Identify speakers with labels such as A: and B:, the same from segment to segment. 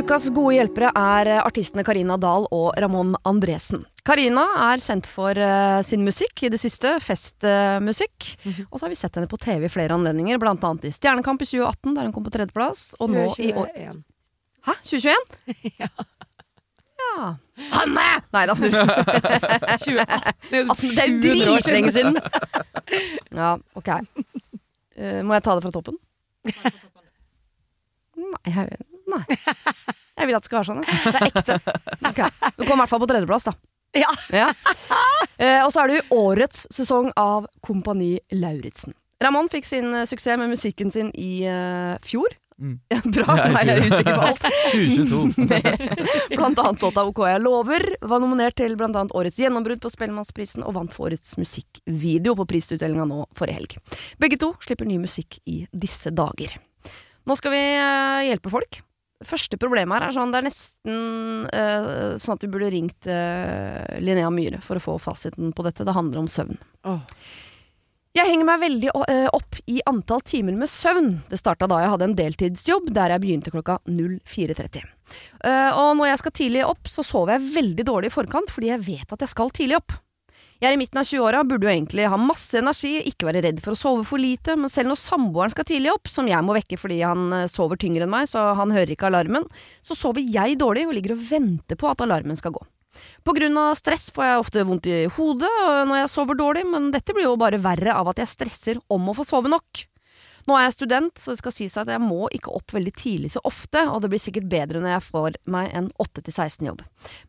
A: Ukas gode hjelpere er artistene Karina Dahl og Ramón Andresen. Karina er kjent for uh, sin musikk i det siste, festmusikk. Uh, Og så har vi sett henne på TV i flere anledninger, blant annet i Stjernekamp i 2018, der hun kom på tredjeplass. Og nå i år Hæ? 2021?
B: Ja.
A: Ja. Hanne! Nei da.
B: 2018.
A: Det er jo dritlenge siden. Ja, ok. Uh, må jeg ta det fra toppen? Nei, jeg, nei. Jeg vil at det skal være sånn. jeg. Det er ekte. Okay. Du kom i hvert fall på tredjeplass, da.
B: Ja.
A: Eh, og så er det jo årets sesong av Kompani Lauritzen. Ramón fikk sin eh, suksess med musikken sin i eh, fjor.
C: Mm.
A: Bra,
C: Ja, i
A: nei, jeg er usikker på alt.
C: 2022.
A: Med blant annet låta OK jeg lover, var nominert til blant annet Årets gjennombrudd på Spellemannsprisen og vant for Årets musikkvideo på prisutdelinga nå forrige helg. Begge to slipper ny musikk i disse dager. Nå skal vi eh, hjelpe folk. Første problemet her er sånn, det er nesten uh, sånn at vi burde ringt uh, Linnea Myhre for å få fasiten på dette. Det handler om søvn.
B: Oh.
A: Jeg henger meg veldig eh, opp i antall timer med søvn. Det starta da jeg hadde en deltidsjobb der jeg begynte klokka 04.30. Eh, og når jeg skal tidlig opp, så sover jeg veldig dårlig i forkant fordi jeg vet at jeg skal tidlig opp. Jeg er i midten av 20-åra, burde jo egentlig ha masse energi, ikke være redd for å sove for lite, men selv når samboeren skal tidlig opp, som jeg må vekke fordi han eh, sover tyngre enn meg, så han hører ikke alarmen, så sover jeg dårlig og ligger og venter på at alarmen skal gå. På grunn av stress får jeg ofte vondt i hodet øh, når jeg sover dårlig, men dette blir jo bare verre av at jeg stresser om å få sove nok. Nå er jeg student, så det skal sies at jeg må ikke opp veldig tidlig så ofte, og det blir sikkert bedre når jeg får meg en 8-16-jobb.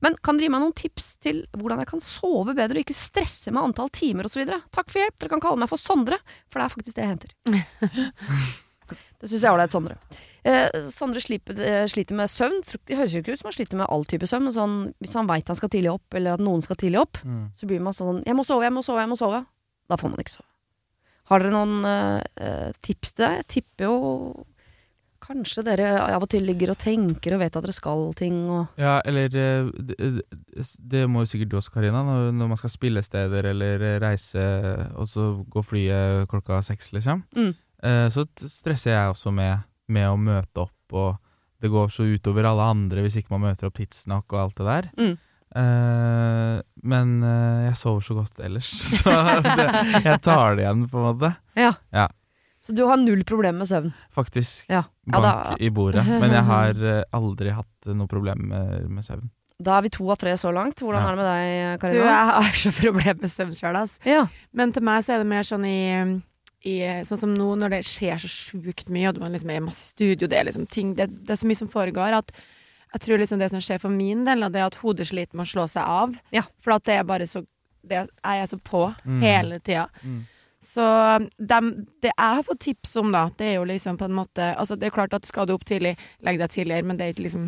A: Men kan dere gi meg noen tips til hvordan jeg kan sove bedre og ikke stresse med antall timer osv.? Takk for hjelp, dere kan kalle meg for Sondre, for det er faktisk det jeg henter. det syns jeg er ålreit, Sondre. Eh, Sondre sliter, eh, sliter med søvn. Det høres jo ikke ut som han sliter med all type søvn, men sånn, hvis han veit han skal tidlig opp, eller at noen skal tidlig opp,
C: Mm.
A: så blir man sånn 'jeg må sove, jeg må sove, jeg må sove'. Da får man ikke sove. Har dere noen eh, tips til det? Jeg tipper jo Kanskje dere av og til ligger og tenker og vet at dere skal ting og
C: Ja, eller eh, det, det må jo sikkert du også, Karina, når, når man skal spille steder eller reise, og så går flyet klokka seks, liksom.
A: Mm.
C: Så stresser jeg også med, med å møte opp, og det går så utover alle andre hvis ikke man møter opp tidsnok og alt det der.
A: Mm.
C: Eh, men uh, jeg sover så godt ellers, så det, jeg tar det igjen, på en måte.
A: Ja.
C: Ja.
A: Så du har null problemer med søvn?
C: Faktisk.
A: Ja. Ja,
C: Bank
A: da-
C: i bordet. Men jeg har uh, aldri hatt noe problem med, med søvn.
A: Da er vi to av tre så langt. Hvordan
C: Ja.
A: er det med deg,
B: Du,
A: Karina?
B: jeg har så problemer med søvn sjøl, ass.
A: Ja.
B: Men til meg så er det mer sånn i, i Sånn som nå, når det skjer så sjukt mye, og man liksom er i masse studio, det er liksom ting Det, det er så mye som foregår, at jeg tror liksom det som skjer for min del, det er at hodet sliter med å slå seg av.
A: Ja.
B: For at det er bare så det, Jeg er så på
C: Mm.
B: hele tida.
C: Mm.
B: Så dem, det jeg har fått tips om, da, det er jo liksom på en måte Altså, det er klart at skal du opp tidlig, legg deg tidligere, men det er ikke liksom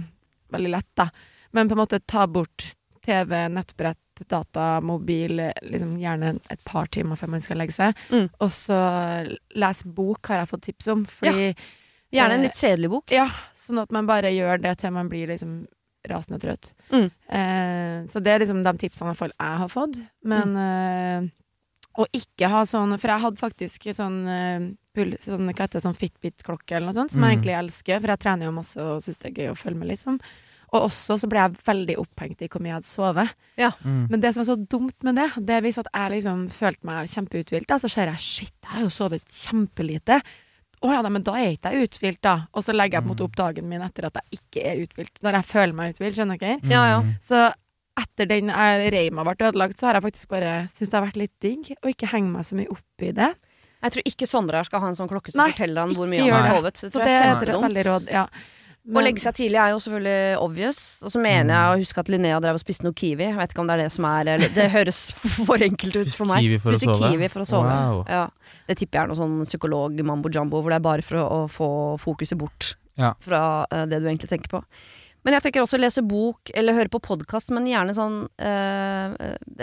B: veldig lett, da. Men på en måte ta bort TV, nettbrett, data, mobil, liksom gjerne et par timer før man skal legge seg.
A: Mm.
B: Og så les bok, har jeg fått tips om. Fordi
A: Gjerne en
B: Eh,
A: litt kjedelig bok.
B: Ja, sånn at man bare gjør det til man blir liksom rasende trøtt.
A: Mm.
B: Eh, så det er liksom de tipsene jeg har fått. Men
A: Mm.
B: eh, å ikke ha sånn For jeg hadde faktisk sånn, uh, sånn hva heter det, sånn Fitbit-klokke eller noe sånt, som jeg
C: Mm.
B: egentlig elsker, for jeg trener jo masse og syns det er gøy å følge med, liksom. Og også så ble jeg veldig opphengt i hvor mye jeg hadde sovet.
C: Mm.
B: Men det som er så dumt med det, det er hvis at jeg liksom følte meg kjempeuthvilt, så ser jeg shit, jeg har jo sovet kjempelite. Å ja, men da er ikke jeg uthvilt, da. Og så legger jeg på en måte opp dagen min etter at jeg ikke er uthvilt. Når jeg føler meg uthvilt, skjønner dere?
A: Ja, ja.
C: Mm.
B: Så etter den eh, reima ble ødelagt, så har jeg faktisk bare syntes det har vært litt digg å ikke henge meg så mye opp i det.
A: Jeg tror ikke Sondre her skal ha en sånn klokke som
B: Nei,
A: forteller han hvor mye han har sovet. Det
B: Så
A: tror
B: det
A: jeg er kjempedumt.
B: veldig Ja.
A: Å legge seg tidlig er jo selvfølgelig obvious. Og så mener jeg å huske at Linnea drev og spiste noe Kiwi. Jeg vet ikke om det er det som er Det høres for enkelt ut for meg.
C: Kiwi for å
A: Spise? Kiwi for å sove.
C: Wow.
A: Ja. Det tipper jeg er noe sånn psykolog mambo jumbo, hvor det er bare for å, å få fokuset bort
C: Ja.
A: fra uh, det du egentlig tenker på. Men jeg tenker også lese bok eller høre på podkast, men gjerne sånn eh,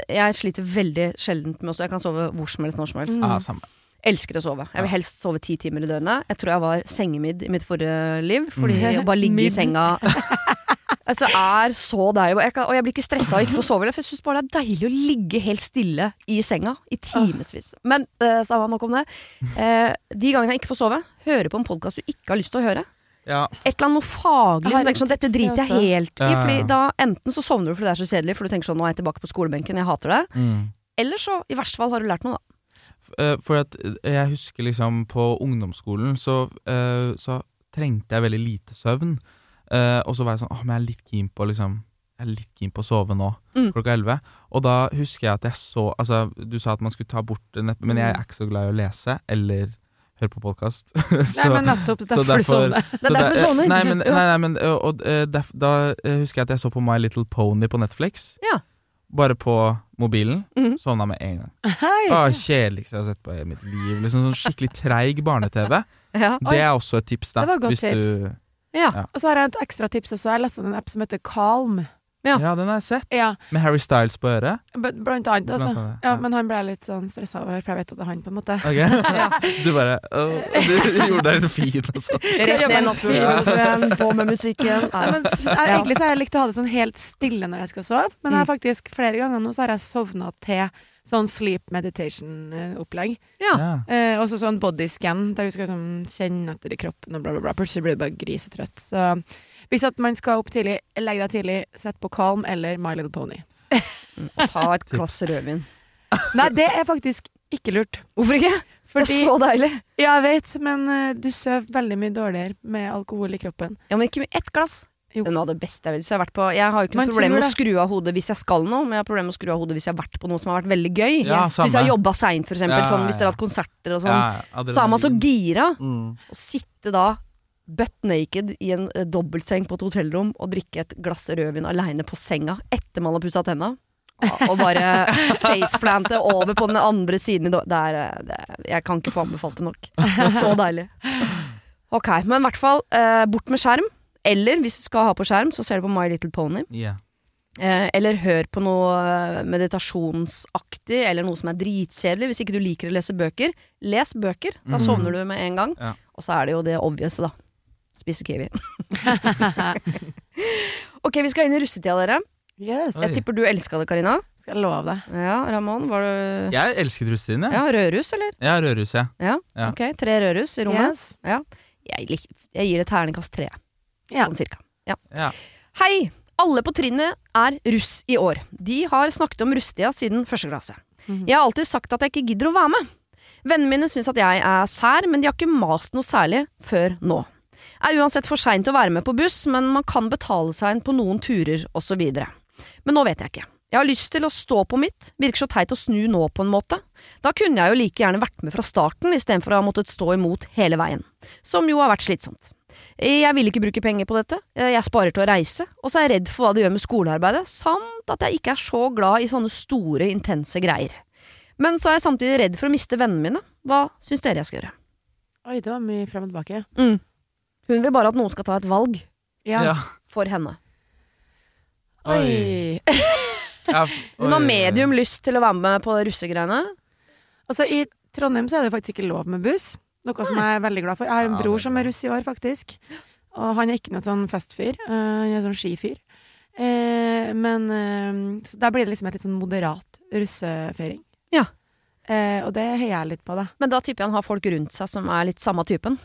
A: Jeg sliter veldig sjeldent med også Jeg kan sove hvor som helst, når som helst.
C: Ja, samme.
A: Elsker å sove. Jeg vil helst sove ti timer i døgnet. Jeg tror jeg var sengemidd i mitt forrige liv, fordi
C: Mm.
A: å bare ligge i senga Altså er så deilig. Jeg, kan, og jeg blir ikke stressa og ikke få sove. For jeg syns bare det er deilig å ligge helt stille i senga i timevis. Men uh, samme nok om det. Uh, de gangene jeg ikke får sove, høre på en podkast du ikke har lyst til å høre.
C: Ja,
A: Et eller annet noe faglig. Tenker sånn, Dette driter jeg helt i. Fordi da Enten så sovner du fordi det er så kjedelig, for du tenker sånn nå er jeg tilbake på skolebenken, jeg hater det.
C: mm.
A: Eller så, i verste fall, har du lært noe, da.
C: Eh, For eh, jeg husker liksom på ungdomsskolen så, eh, så trengte jeg veldig lite søvn. Og så var jeg sånn Åh, men jeg er litt keen på liksom Jeg er litt keen på å sove nå,
A: Mm.
C: klokka elleve. Og da husker jeg at jeg så Altså, du sa at man skulle ta bort nett, men jeg er ikke så glad i å lese eller høre på podkast.
B: Nei, men nettopp. Det er derfor du sovner.
A: Det er derfor du sovner.
C: Nei, men, nei, nei, men ø, og, derf- Da husker jeg at jeg så på My Little Pony på Netflix.
A: Ja.
C: Bare på mobilen.
A: Mm.
C: Sovna med en gang.
B: Hei!
C: Å, Kjedeligste jeg har sett på i mitt liv. Liksom sånn Skikkelig treig barne-TV.
A: Ja.
C: Det er også et tips, da.
B: Det var godt
C: hvis du,
A: ja.
B: Og så har jeg et ekstra tips også. Jeg leste en app som heter Calm.
A: Ja.
C: ja, den har jeg sett.
B: Ja,
C: Med Harry Styles på øret.
B: blant annet. Altså.
C: Blant annet,
B: Ja,
C: ja.
B: men han ble litt sånn stressa over, for jeg vet at det er han, på en måte.
C: Ok? Du bare Du gjorde deg litt fin, altså.
A: Rett ned naturen, på med musikken.
B: Nei, men, jeg, egentlig så har jeg likt å ha det sånn helt stille når jeg skal sove, men jeg har faktisk flere ganger nå så har jeg sovna til sånn sleep meditation-opplegg.
A: Ja.
C: Ja.
B: Eh, også sånn bodyscan, der du skal liksom kjenne etter i kroppen og bla, bla, bla. Plutselig blir du bare grisetrøtt. Så hvis at man skal opp tidlig, legg deg tidlig, sett på Calm eller My Little Pony.
A: Og Ta et glass rødvin.
B: Nei, det er faktisk ikke lurt.
A: Hvorfor ikke? Det er så deilig.
B: ja, jeg vet, men uh, du sover veldig mye dårligere med alkohol i kroppen.
A: Ja, men ikke med ett glass.
B: Jo.
A: Det er noe av det beste jeg vet. Så jeg, har vært på, jeg har jo ikke noe problem med å skru av hodet hvis jeg skal noe, men jeg har problemer med å skru av hodet hvis jeg har vært på noe som har vært veldig gøy.
C: Ja,
A: Yes. Hvis jeg har jobba seint, for eksempel.
C: Ja,
A: Sånn, hvis dere har hatt konserter og sånn.
C: Ja,
A: Så er man så gira.
C: Mm.
A: Å sitte da butt naked i en eh, dobbeltseng på et hotellrom og drikke et glass rødvin aleine på senga etter man har pussa tenna. Og bare faceplante over på den andre siden det er, eh, det er, Jeg kan ikke få anbefalt det nok. Det er så deilig. Ok, men i hvert fall eh, bort med skjerm. Eller hvis du skal ha på skjerm, så ser du på My Little Pony.
C: Yeah.
A: Eh, eller hør på noe eh, meditasjonsaktig, eller noe som er dritkjedelig. Hvis ikke du liker å lese bøker, les bøker. Da
C: Mhm.
A: sovner du med en gang.
C: Ja.
A: Og så er det jo det obvious, da. Spise kiwi. ok, vi skal inn i russetida, dere.
B: Yes.
A: Jeg tipper du elska det, Karina.
B: Skal jeg love deg.
A: Ja, Ramón, var du
C: Jeg elsket russetiden, jeg.
A: Ja, rødrus, eller?
C: Ja, rødrus, ja.
A: Ja.
C: Ja.
A: Ok, tre rødrus i rommet.
B: Yes.
A: Jeg, lik, jeg gir det terningkast tre,
B: Ja.
A: sånn cirka.
C: ja.
A: Hei! Alle på trinnet er russ i år. De har snakket om russetida siden første klasse.
B: Mhm.
A: Jeg har alltid sagt at jeg ikke gidder å være med. Vennene mine syns at jeg er sær, men de har ikke mast noe særlig før nå. Er uansett for seint å være med på buss, men man kan betale seg inn på noen turer osv. Men nå vet jeg ikke. Jeg har lyst til å stå på mitt, virker så teit å snu nå på en måte. Da kunne jeg jo like gjerne vært med fra starten istedenfor å ha måttet stå imot hele veien. Som jo har vært slitsomt. Jeg vil ikke bruke penger på dette, jeg sparer til å reise, og så er jeg redd for hva det gjør med skolearbeidet, samt at jeg ikke er så glad i sånne store, intense greier. Men så er jeg samtidig redd for å miste vennene mine. Hva syns dere jeg skal gjøre?
B: Oi, det var mye frem og tilbake.
A: Mm. Hun vil bare at noen skal ta et valg
B: Ja.
C: Ja.
A: for henne.
B: Oi.
C: Ja, f-
A: Hun har
C: oi.
A: medium lyst til å være med på russegreiene.
B: Altså, I Trondheim så er det faktisk ikke lov med buss, noe som jeg er veldig glad for. Jeg har en
C: Ja,
B: bror
C: det er
B: som er russ i år, faktisk. Og han er ikke noe sånn festfyr. eh, han er sånn skifyr. Eh, men eh, Så der blir det liksom et litt sånn moderat russefeiring.
A: Ja.
B: Eh, og det heier jeg litt på, da.
A: Men da tipper jeg han har folk rundt seg som er litt samme typen.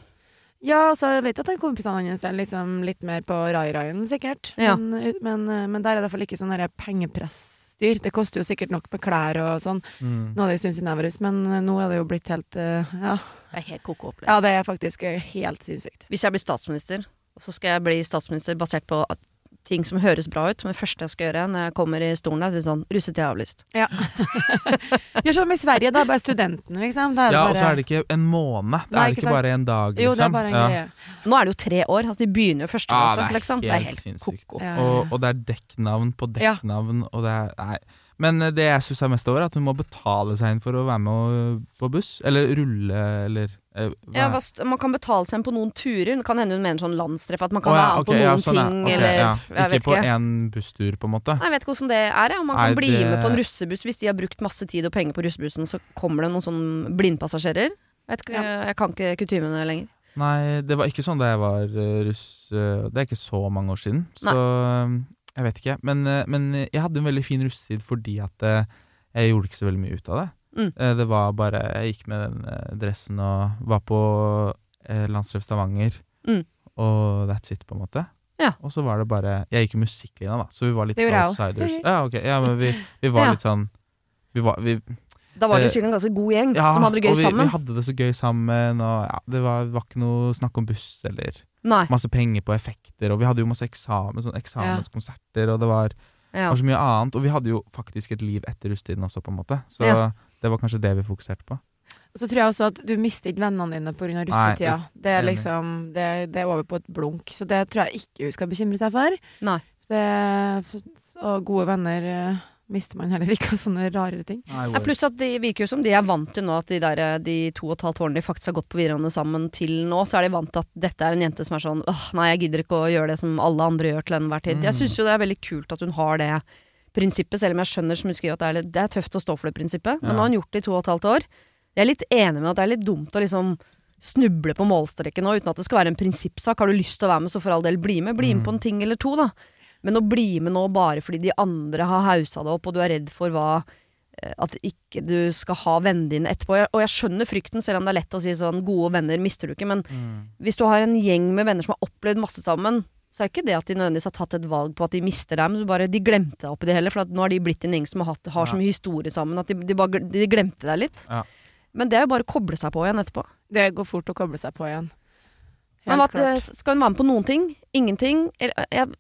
B: Ja, altså, jeg vet at han kompisene hans er liksom litt mer på rai-raien, sikkert.
A: Ja.
B: Men, men, eh, men der er det i hvert fall ikke sånn pengepressdyr. pengepressstyr. Det koster jo sikkert nok med klær og sånn.
C: Mm.
B: Nå er det en stund siden jeg var russ, men eh, nå er det jo blitt helt eh, Ja,
A: Det er helt koko opplegg.
B: ja det er faktisk eh, helt sinnssykt.
A: Hvis jeg blir statsminister, så skal jeg bli statsminister basert på at ting som høres bra ut. som det første jeg skal gjøre når jeg kommer i stolen der, er sånn Russetid er avlyst.
B: Ja. Gjør som i Sverige, da. Bare studentene, liksom. Er det
C: Ja, og så er det ikke en måned. Det
B: Nei,
C: er
B: ikke sant?
C: bare en dag, liksom.
B: Jo, det er bare en
C: Ja.
B: greie.
A: Nå er det jo tre år. Altså, de begynner jo første
C: Ja,
A: klasse,
C: det er
A: liksom. Det er
C: helt
A: helt
C: sinnssykt.
A: koko.
B: Ja.
C: Og, og det er dekknavn på
B: Ja.
C: dekknavn, og det er Nei. Men det jeg syns er mest over, er at hun må betale seg inn for å være med på buss. Eller rulle, eller Eh,
A: Ja, hva man kan betale seg inn på noen turer. Det kan hende hun mener sånn landstreff, at man kan
C: oh, ja,
A: være med på noen
C: ja, sånn,
A: ting,
C: Okay,
A: eller
C: ja.
A: jeg vet
C: Ikke på én busstur, på en måte.
A: Nei, Jeg vet ikke hvordan det er, Om Man kan bli
C: det-
A: med på en russebuss hvis de har brukt masse tid og penger på russebussen, så kommer det noen sånn blindpassasjerer. Vet ikke, Jeg kan ikke kutymene lenger.
C: Nei, det var ikke sånn da jeg var eh, russ. eh, det er ikke så mange år siden, så Nei. jeg vet ikke. Men, men jeg hadde en veldig fin russetid fordi at jeg gjorde ikke så veldig mye ut av det.
A: Mm.
C: Eh, det var bare Jeg gikk med den eh, dressen og var på eh, Stavanger,
A: Mm.
C: og that's it, på en måte.
A: Ja.
C: Og så var det bare Jeg gikk i musikklinja, da, så vi var litt outsiders. Ja, ok, ja, men vi, vi var litt sånn vi var, vi,
A: Da var det
C: Eh,
A: sikkert en ganske god gjeng
C: ja,
A: som hadde det gøy
C: og vi,
A: sammen.
C: vi hadde det så gøy sammen, og ja, det var, var ikke noe snakk om buss eller
A: Nei.
C: masse penger på effekter, og vi hadde jo masse eksamen, sånn eksamenskonserter, og det var,
A: Ja.
C: var så mye annet. Og vi hadde jo faktisk et liv etter russetiden også, på en måte. Så. Det var kanskje det vi fokuserte på.
B: Og så tror jeg også at du mister ikke vennene dine pga. Russetida. Det er liksom det, det er over på et blunk, så det tror jeg ikke hun skal bekymre seg for.
A: Nei.
B: Det, og gode venner eh, mister man heller ikke, og sånne rare ting.
A: Ja, pluss at det virker jo som de er vant til nå at de, der, de to og et halvt årene de faktisk har gått på videregående sammen til nå, så er de vant til at dette er en jente som er sånn åh, nei, jeg gidder ikke å gjøre det som alle andre gjør til enhver tid. Jeg
C: Mm.
A: syns jo det er veldig kult at hun har det prinsippet, selv om jeg skjønner som hun skriver at det er, det er tøft å stå for det prinsippet. Men nå har hun gjort det i to og et halvt år. Jeg er litt enig med at det er litt dumt å liksom snuble på målstreken nå uten at det skal være en prinsippsak. Har du lyst til å være med, så for all del bli med. Bli med
C: Mm.
A: på en ting eller to, da. Men å bli med nå bare fordi de andre har hausa det opp, og du er redd for hva eh, At ikke du skal ha vennene dine etterpå. Og jeg skjønner frykten, selv om det er lett å si sånn gode venner mister du ikke. Men
C: Mm.
A: hvis du har en gjeng med venner som har opplevd masse sammen, så er ikke det at de nødvendigvis har tatt et valg på at de mister deg, men bare, de glemte deg oppi det heller. For at nå har de blitt en gjeng som har, hatt, har så mye historie sammen at de, de, bare, de glemte deg litt.
C: Ja.
A: Men det er jo bare å koble seg på igjen etterpå.
B: Det går fort å koble seg på igjen. Helt
A: men at,
B: klart.
A: skal hun være med på noen ting? Ingenting? Eller, jeg,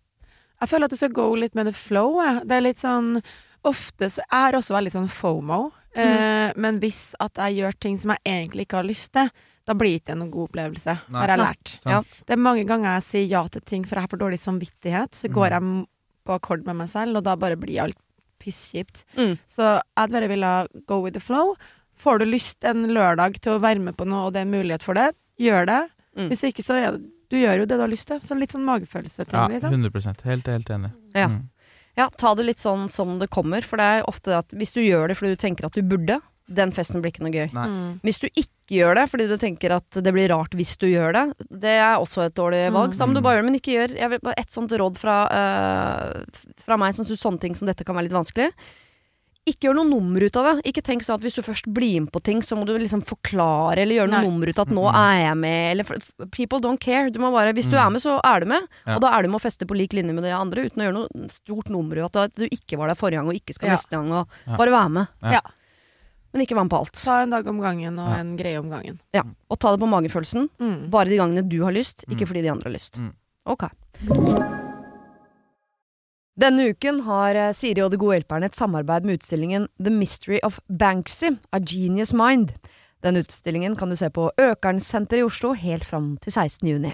B: Jeg føler at du skal go litt med the flow. Jeg. Det er litt sånn Ofte så er jeg også veldig sånn fomo. Eh, men hvis at jeg gjør ting som jeg egentlig ikke har lyst til, da blir ikke det noen god opplevelse,
C: Nei.
B: har jeg
A: Nei.
B: lært.
C: Sant?
B: Det er mange ganger jeg sier ja til ting for jeg har for dårlig samvittighet. Så
C: Mm.
B: går jeg på akkord med meg selv, og da bare blir alt pisskjipt.
A: Mm.
B: Så jeg bare ville go with the flow. Får du lyst en lørdag til å være med på noe, og det er mulighet for det, gjør det.
A: Mm.
B: Hvis ikke, så er det Du gjør jo det du har lyst til. Så litt sånn magefølelse-ting,
C: Ja,
B: liksom.
C: 100 Helt, helt enig.
A: Ja.
C: Mm.
A: ja, ta det litt sånn som det kommer. For det er ofte det at hvis du gjør det fordi du tenker at du burde, den festen blir ikke noe gøy.
B: Mm.
A: Hvis du ikke gjør det fordi du tenker at det blir rart hvis du gjør det, det er også et dårlig valg. Så da må du
C: Mm.
A: bare gjøre det, men ikke gjør jeg vil bare Et sånt råd fra, uh, fra meg som syns sånne ting som dette kan være litt vanskelig. Ikke gjør noe nummer ut av det. Ikke tenk sånn at hvis du først blir med på ting, så må du liksom forklare eller gjøre noe
B: Nei.
A: nummer ut av at 'nå
C: Mm.
A: er jeg med', eller People don't care. Du må bare, hvis du
C: Mm.
A: er med, så er du med.
C: Ja.
A: Og da er du med å feste på lik linje med de andre, uten å gjøre noe stort nummer ut av at du ikke var der forrige gang og ikke skal
B: Ja.
A: neste gang, og bare være med.
C: Ja.
A: Men ikke være med på alt.
B: Ta en dag om gangen og
C: Ja.
B: en greie om gangen.
A: Ja, og ta det på magefølelsen.
B: Mm.
A: Bare de gangene du har lyst, ikke
C: Mm.
A: fordi de andre har lyst.
C: Mm.
A: Ok. Denne uken har eh, Siri og De gode hjelperne et samarbeid med utstillingen The Mystery of Banksy, A Genius Mind. Den utstillingen kan du se på Økernsenteret i Oslo helt fram til 16. juni.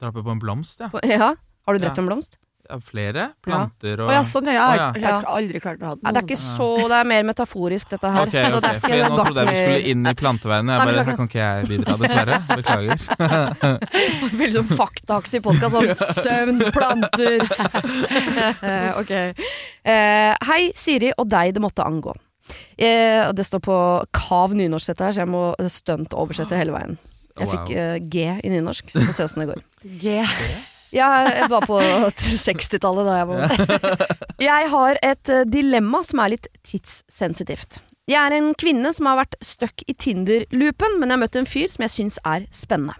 C: Drapet på en blomst, ja.
A: på- Ja, har du drept
C: Ja.
A: en blomst?
C: ja. Flere planter og
B: Å ja, sånn, ja. Jeg har jeg
A: ja.
B: har aldri klart å ha den.
A: Det er ikke så Det er mer metaforisk, dette her.
C: Ok,
A: Så
C: ok,
A: det er
C: for
A: ikke
C: nå trodde jeg vi skulle inn i
A: planteveiene
C: Jeg bare, her kan ikke jeg bidra, dessverre. Beklager.
A: Veldig sånn faktaaktig podkast sånn søvn, planter Ok. Eh, hei, Siri og deg det måtte angå. Eh, det står på kav nynorsk, dette her, så jeg må stunt oversette hele veien. Jeg fikk eh, G i nynorsk, så vi får se åssen det går.
B: G.
A: Jeg var på 60-tallet da jeg var Jeg har et eh, dilemma som er litt tidssensitivt. Jeg er en kvinne som har vært stuck i Tinder-loopen, men jeg har møtt en fyr som jeg syns er spennende.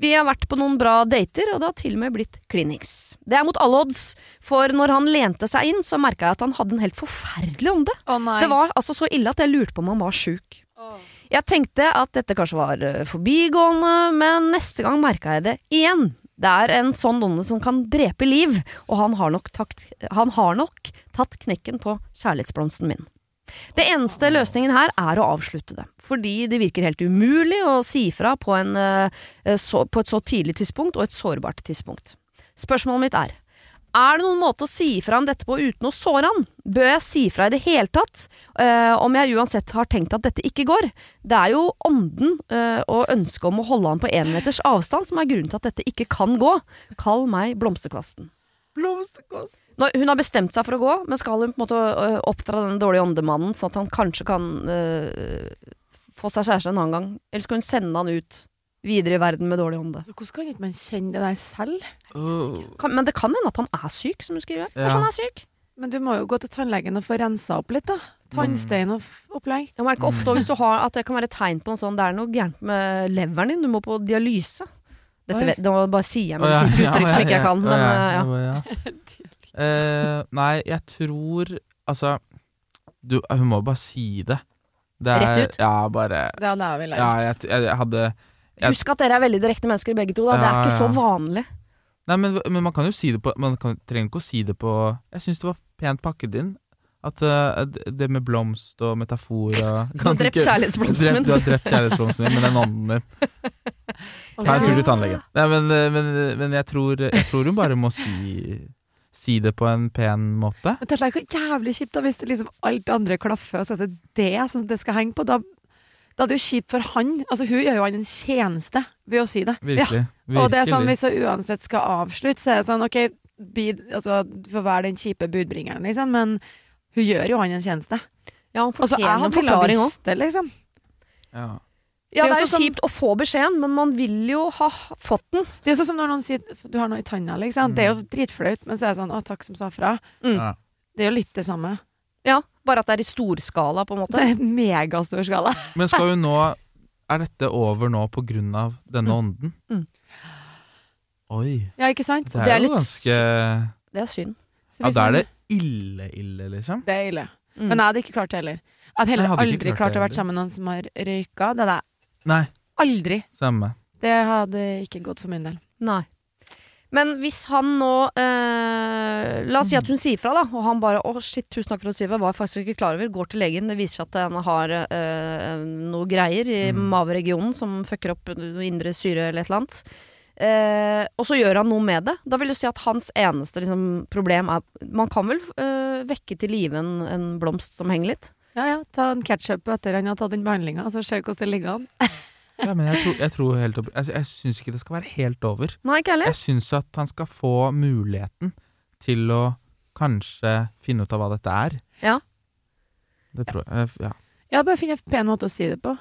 A: Vi har vært på noen bra dater, og det har til og med blitt klinings. Det er mot alle odds, for når han lente seg inn, så merka jeg at han hadde en helt forferdelig ånde.
B: Oh.
A: Det var altså så ille at jeg lurte på om han var sjuk. Jeg tenkte at dette kanskje var eh, forbigående, men neste gang merka jeg det igjen. Det er en sånn donne som kan drepe liv, og han har takt, han har nok tatt knekken på kjærlighetsblomsten min. Det eneste løsningen her er å avslutte det, fordi det virker helt umulig å si fra på, en, eh, så, på et så tidlig tidspunkt og et sårbart tidspunkt. Spørsmålet mitt er, er det noen måte å si fra om dette på uten å såre han? Bør jeg si fra i det hele tatt, Uh, om jeg uansett har tenkt at dette ikke går? Det er jo ånden uh, og ønsket om å holde han på én meters avstand som er grunnen til at dette ikke kan gå. Kall meg blomsterkvasten.
C: Blomsterkvasten.
A: Nå, hun har bestemt seg for å gå, men skal hun på en måte øh, oppdra den dårlige åndemannen sånn at han kanskje kan få seg kjæreste en annen gang? Eller skal hun sende han ut videre i verden med dårlig ånde?
B: Så hvordan kan ikke man kjenne det der selv?
C: Oh.
A: Kan, men det kan hende at han er syk, som du skriver. Kanskje
C: Ja.
A: han er syk?
B: Men du må jo gå til tannlegen og få rensa opp litt, da. Tannstein og opplegg.
A: Jeg merker ofte hvis du har at det kan være tegn på noe sånt. det er noe gærent med leveren din, du må på dialyse. Dette vet, nå bare sier jeg medisinske
C: ja,
A: uttrykk som ikke jeg kan, men
C: ja,
A: øh, ja.
C: Eh, nei, jeg tror Altså, du, hun må bare si det. det er,
A: Rett ut?
C: Ja, bare
B: Det hadde jeg vel
C: Ja, jeg, jeg, jeg hadde
A: Husk at dere er veldig direkte mennesker begge to, da. Det er ikke så vanlig.
C: Nei, men, men man kan jo si det på Man kan, trenger ikke å si det på Jeg syns det var pent pakket inn. At uh, det med blomst og metafor og
A: Du har drept kjærlighetsblomsten min.
C: Du har drept kjærlighetsblomsten min, men den ånden din. Ta en tur til tannlegen. Nei, men, men, men jeg, tror, jeg tror hun bare må si Si det på en pen måte.
B: Men det er ikke jævlig kjipt da, hvis det liksom alt andre klaffer, og så er det det som det skal henge på. Da, da er det jo kjipt for han. Altså, hun gjør jo han en tjeneste ved å si det.
C: Virkelig.
B: Og det er sånn, hvis hun uansett skal avslutte, så er det sånn OK, be, altså, du får være den kjipe budbringeren, liksom, men hun gjør jo han en tjeneste.
A: Ja, han
B: Altså, jeg
A: fortjener en
B: hadde villet
A: forklaring òg.
B: liksom.
C: Ja.
A: Ja,
B: Det
A: det
B: er jo sånn som-
A: kjipt å få beskjeden, men man vil jo ha fått den.
B: Det er sånn som når noen sier du har noe i tanna, liksom. Det er jo dritflaut, men så er det sånn å, takk som sa fra.
A: Mm.
C: Ja.
B: Det er jo litt det samme.
A: Ja, Bare at det er i storskala, på en måte.
B: Det er en megastor skala.
C: Men skal hun nå Er dette over nå på grunn av denne
A: Mm.
C: ånden?
A: Mm.
C: Oi.
B: Ja, ikke sant?
C: Det er,
A: Det er
C: jo
A: litt
C: ganske
A: Det er synd.
B: Så
C: Ja, da er det ille, ille, liksom.
B: Det er ille.
A: Mm.
B: Men jeg hadde ikke klart det heller. Jeg hadde heller
C: Jeg hadde
B: aldri
C: klart
B: klart å være sammen med noen som har røyka. Det hadde jeg aldri.
C: samme.
B: Det hadde ikke gått for min del.
A: Nei. Men hvis han nå eh, La oss si at hun sier fra, da, og han bare 'Å, shit, tusen takk for at du sier fra', var jeg faktisk ikke klar over', går til legen, det viser seg at han har eh, noe greier i
C: Mm.
A: maveregionen som fucker opp indre syre eller et eller annet. Eh, og så gjør han noe med det. Da vil du si at hans eneste liksom, problem er Man kan vel eh, vekke til live en, en blomst som henger litt?
B: Ja ja, ta en ketsjup etter han har tatt den behandlinga, så ser vi hvordan det ligger an.
C: Ja, men jeg tror, jeg tror helt opp, Jeg, jeg syns ikke det skal være helt over.
A: Nei, ikke heller.
C: Jeg syns at han skal få muligheten til å kanskje finne ut av hva dette er.
A: Ja.
C: Det tror jeg. Ja,
B: Ja, bare finn en pen måte å si det på.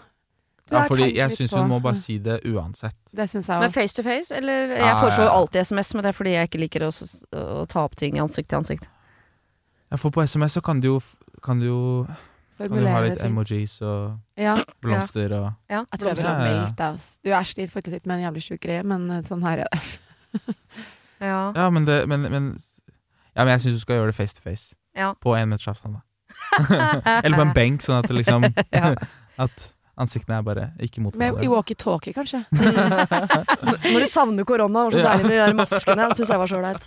B: Du,
C: ja fordi jeg syns hun må bare si det uansett.
B: Det syns jeg
A: Men face to face, eller Jeg
C: Ja,
A: foreslår jo
C: ja, ja.
A: alltid SMS, men det er fordi jeg ikke liker å, å ta opp ting ansikt til ansikt.
C: Ja, for på SMS så kan du jo, kan du jo kan du ha litt emojis og
B: Ja,
C: blomster og
A: Ja,
B: jeg tror jeg ville
C: ja.
B: meldt deg. Du, er slitt faktisk ikke med en jævlig sjuk greie, men eh, sånn her er det.
A: Ja.
C: Ja, men det men, men, Ja, men jeg syns du skal gjøre det face to face.
A: Ja.
C: På én meters avstand, da. Eller på en benk, sånn at det liksom At ansiktene er bare ikke mot
B: hverandre. I walkietalkie, kanskje.
A: Når du savner korona, det var så deilig med de der maskene. Det syns jeg var så ålreit.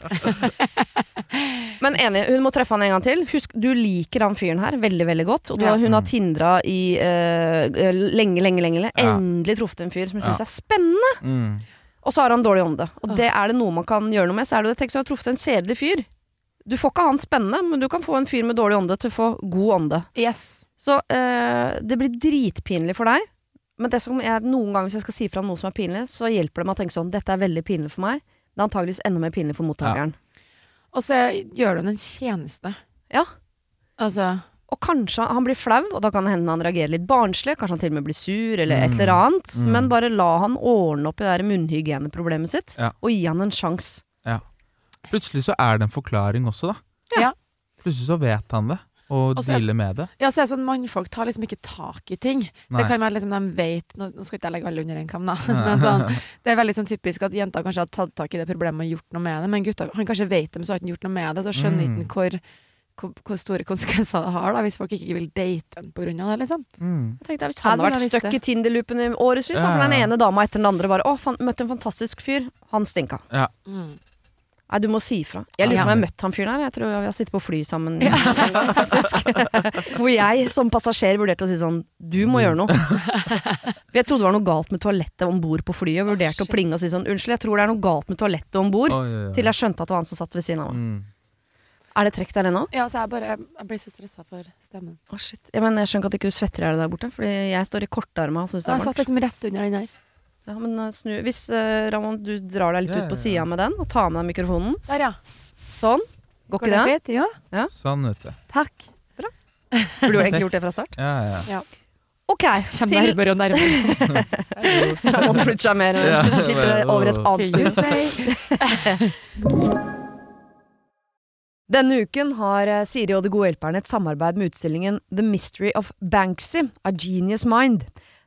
A: Men enig, hun må treffe han en gang til. Husk, du liker han fyren her veldig, veldig godt. Og du,
B: Ja.
A: hun har
C: Mm.
A: tindra i eh, lenge, lenge, lenge. lenge.
C: Ja.
A: Endelig truffet en fyr som hun
C: Ja.
A: syns er spennende.
C: Mm.
A: Og så har han dårlig ånde. Og det er det noe man kan gjøre noe med. Så er det det, tenk hvis du har truffet en kjedelig fyr. Du får ikke han spennende, men du kan få en fyr med dårlig ånde til å få god ånde.
B: Yes.
A: Så eh, det blir dritpinlig for deg. Men det som jeg, noen ganger hvis jeg skal si fra om noe som er pinlig, så hjelper det meg å tenke sånn Dette er veldig pinlig for meg. Det er antageligvis enda mer pinlig for mottakeren.
B: Og så gjør du ham en tjeneste.
A: Ja.
B: Altså
A: Og kanskje han blir flau, og da kan det hende han reagerer litt barnslig. Kanskje han til og med blir sur, eller et
C: Mm.
A: eller annet.
C: Mm.
A: Men bare la han ordne opp i det munnhygieneproblemet sitt,
C: Ja.
A: og gi han en sjanse.
C: Plutselig så er det en forklaring også, da.
B: Ja.
C: Plutselig så vet han det, og
B: Og er-
C: dealer med det.
B: Ja, så er det sånn Mannfolk tar liksom ikke tak i ting.
C: Nei.
B: Det kan være liksom de vet Nå, nå skal ikke jeg legge alle under en kam, da. Men sånn, det er veldig sånn typisk at jenter kanskje har tatt tak i det problemet og gjort noe med det. Men gutta han kanskje vet det, men så har han ikke gjort noe med det. Så skjønner ikke
C: Mm.
B: han hvor, hvor, hvor store konsekvenser det har da hvis folk ikke vil date en på grunn av det. liksom
C: Mm.
A: Jeg tenkte, Hvis han
B: Hadde
A: vært
B: visst
A: stuck
B: det.
A: i Tinder-loopen i årevis, da,
C: Ja,
A: for den
C: ja.
A: ene dama etter den andre bare Å, fan, møtte en fantastisk fyr. Han stinka. Nei, du må si ifra. Jeg lurer på
B: Ja.
A: om jeg har møtt han fyren her. Jeg tror vi har sittet på fly sammen en gang, faktisk. Hvor jeg som passasjer vurderte å si sånn Du må gjøre noe. For Jeg trodde det var noe galt med toalettet om bord på flyet, vurderte å plinge og si sånn Unnskyld, jeg tror det er noe galt med toalettet om bord. Til jeg skjønte at det var han som satt ved siden av meg.
C: mm.
A: Er det trekk der ennå?
B: Ja, så jeg bare Jeg blir så stressa for stemmen.
A: Å, shit. Ja, men jeg skjønner ikke at du ikke svetter i det der borte, Fordi jeg står i kortarma og syns det
B: Jeg
A: er
B: satt liksom rett under den der.
A: Ja, men uh, snu Hvis uh, Ramon, du drar deg litt
C: Ja,
A: ut på
C: ja,
A: sida
C: ja.
A: med den, og tar med deg mikrofonen.
B: Der, ja.
A: Sånn. Går
B: Går
A: ikke
B: det
A: det?
B: fint? Ja.
C: Sånn, vet du.
B: Takk.
A: Burde jo egentlig gjort det fra start.
C: Ja, ja.
A: Ok,
B: Kommer
A: til
B: nærmere og nærmere.
A: Ramon flytter seg mer.
C: Ja,
A: Du sitter over et annet sted. Denne uken har eh, Siri og De gode hjelperne et samarbeid med utstillingen The Mystery of Banksy, A Genius Mind.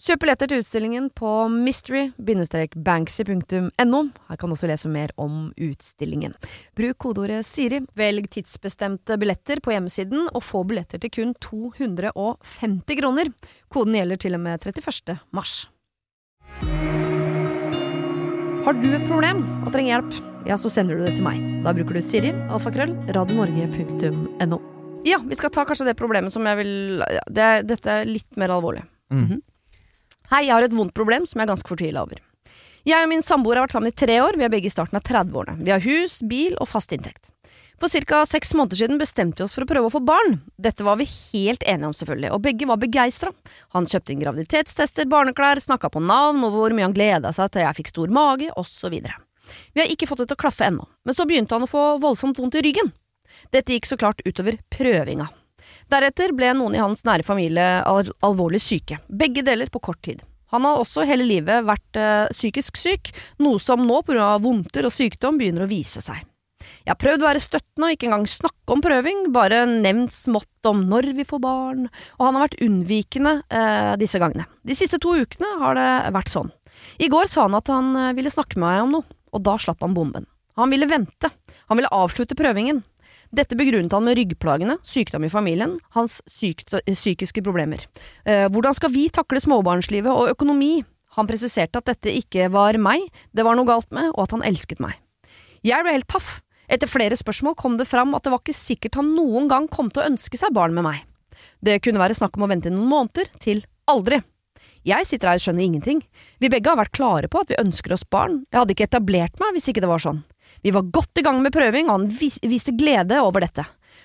A: Kjøp billetter til utstillingen på mystery-banksy.no. Her kan du også lese mer om utstillingen. Bruk kodeordet Siri, velg tidsbestemte billetter på hjemmesiden, og få billetter til kun 250 kroner. Koden gjelder til og med 31. mars. Har du et problem og trenger hjelp, ja, så sender du det til meg. Da bruker du Siri, alfakrøll, radionorge.no. Ja, vi skal ta kanskje det problemet som jeg vil ja, det Dette er litt mer alvorlig.
C: Mm.
A: Mhm. Hei, jeg har et vondt problem som jeg er ganske fortvila over. Jeg og min samboer har vært sammen i tre år, vi er begge i starten av 30-årene. Vi har hus, bil og fast inntekt. For ca. seks måneder siden bestemte vi oss for å prøve å få barn. Dette var vi helt enige om, selvfølgelig, og begge var begeistra. Han kjøpte inn graviditetstester, barneklær, snakka på navn og hvor mye han gleda seg til jeg fikk stor mage, osv. Vi har ikke fått det til å klaffe ennå, men så begynte han å få voldsomt vondt i ryggen. Dette gikk så klart utover prøvinga. Deretter ble noen i hans nære familie al alvorlig syke, begge deler på kort tid. Han har også hele livet vært eh, psykisk syk, noe som nå pga. vondter og sykdom begynner å vise seg. Jeg har prøvd å være støttende og ikke engang snakke om prøving, bare nevnt smått om når vi får barn, og han har vært unnvikende eh, disse gangene. De siste to ukene har det vært sånn. I går sa han at han eh, ville snakke med meg om noe, og da slapp han bomben. Han ville vente. Han ville avslutte prøvingen. Dette begrunnet han med ryggplagene, sykdom i familien, hans sykt, psykiske problemer. Eh, hvordan skal vi takle småbarnslivet og økonomi? Han presiserte at dette ikke var meg, det var noe galt med, og at han elsket meg. Jeg ble helt paff. Etter flere spørsmål kom det fram at det var ikke sikkert han noen gang kom til å ønske seg barn med meg. Det kunne være snakk om å vente noen måneder, til aldri. Jeg sitter her og skjønner ingenting. Vi begge har vært klare på at vi ønsker oss barn. Jeg hadde ikke etablert meg hvis ikke det var sånn. Vi var godt i gang med prøving, og han vis viste glede over dette.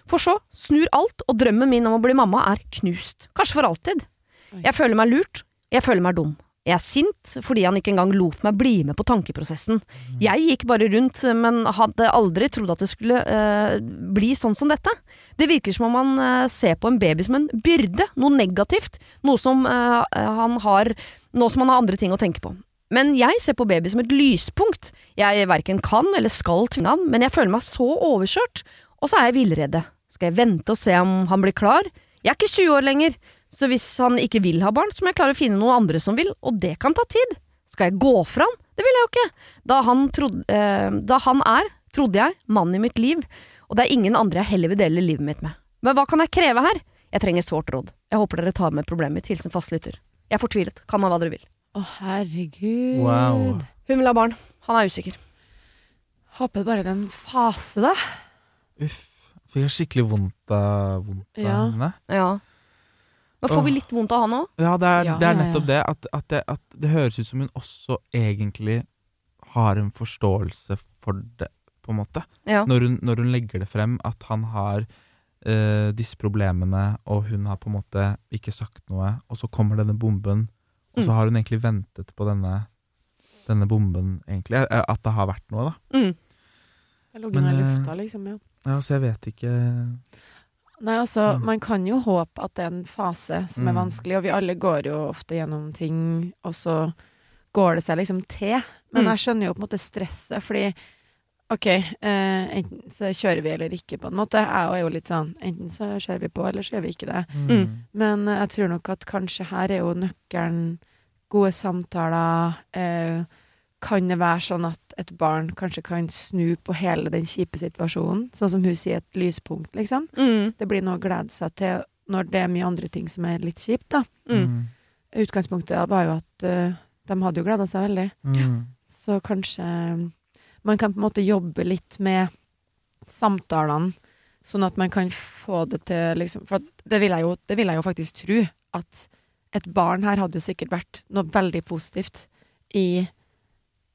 A: For så snur alt, og drømmen min om å bli mamma er knust. Kanskje for alltid. Jeg føler meg lurt. Jeg føler meg dum. Jeg er sint fordi han ikke engang lot meg bli med på tankeprosessen. Jeg gikk bare rundt, men hadde aldri trodd at det skulle eh, bli sånn som dette. Det virker som om han eh, ser på en baby som en byrde, noe negativt, noe som eh, han har Nå som han har andre ting å tenke på. Men jeg ser på baby som et lyspunkt. Jeg verken kan eller skal tvinge han, men jeg føler meg så overkjørt, og så er jeg villrede. Skal jeg vente og se om han blir klar? Jeg er ikke 20 år lenger, så hvis han ikke vil ha barn, så må jeg klare å finne noen andre som vil, og det kan ta tid. Skal jeg gå fra han? Det vil jeg jo ikke. Da han, trodde, eh, da han er, trodde jeg, mannen i mitt liv, og det er ingen andre jeg heller vil dele livet mitt med. Men hva kan jeg kreve her? Jeg trenger sårt råd. Jeg håper dere tar med problemet mitt. Hilsen fastlytter. Jeg er fortvilet. Kan ha hva dere vil.
B: Å, herregud.
C: Wow.
A: Hun vil ha barn. Han er usikker.
B: Håper bare det er en fase, da.
C: Uff. Fikk jeg skikkelig vondt av, vondt av
B: Ja.
C: henne.
A: Ja. Men får vi litt vondt av han òg?
C: Ja, det er,
B: Ja,
C: det er
B: ja, ja.
C: nettopp det. At, at, det. at det høres ut som hun også egentlig har en forståelse for det, på en måte.
A: Ja.
C: Når hun, når hun legger det frem, at han har eh, disse problemene, og hun har på en måte ikke sagt noe, og så kommer denne bomben, og så
A: Mm.
C: har hun egentlig ventet på denne, denne bomben, egentlig. eh, At det har vært noe, da.
A: Mm.
B: Det lå under
C: eh,
B: lufta, liksom. ja.
C: Ja, så jeg vet ikke
B: Nei, altså,
C: Mm.
B: man kan jo håpe at det er en fase som er
C: Mm.
B: vanskelig, og vi alle går jo ofte gjennom ting, og så går det seg liksom til. Men
A: Mm.
B: jeg skjønner jo på en måte stresset, fordi OK, eh, enten så kjører vi eller ikke, på en måte. Jeg er jo litt sånn enten så kjører vi på, eller så gjør vi ikke det.
A: Mm.
B: Men eh, jeg tror nok at kanskje her er jo nøkkelen gode samtaler. Eh, kan det være sånn at et barn kanskje kan snu på hele den kjipe situasjonen? Sånn som hun sier, et lyspunkt, liksom.
A: Mm.
B: Det blir noe å glede seg til når det er mye andre ting som er litt kjipt, da.
A: Mm.
B: Utgangspunktet var jo at uh, de hadde jo gleda seg veldig.
C: Mm.
B: Så kanskje man kan på en måte jobbe litt med samtalene, sånn at man kan få det til liksom For det vil jeg jo, det vil jeg jo faktisk tro, at et barn her hadde jo sikkert vært noe veldig positivt i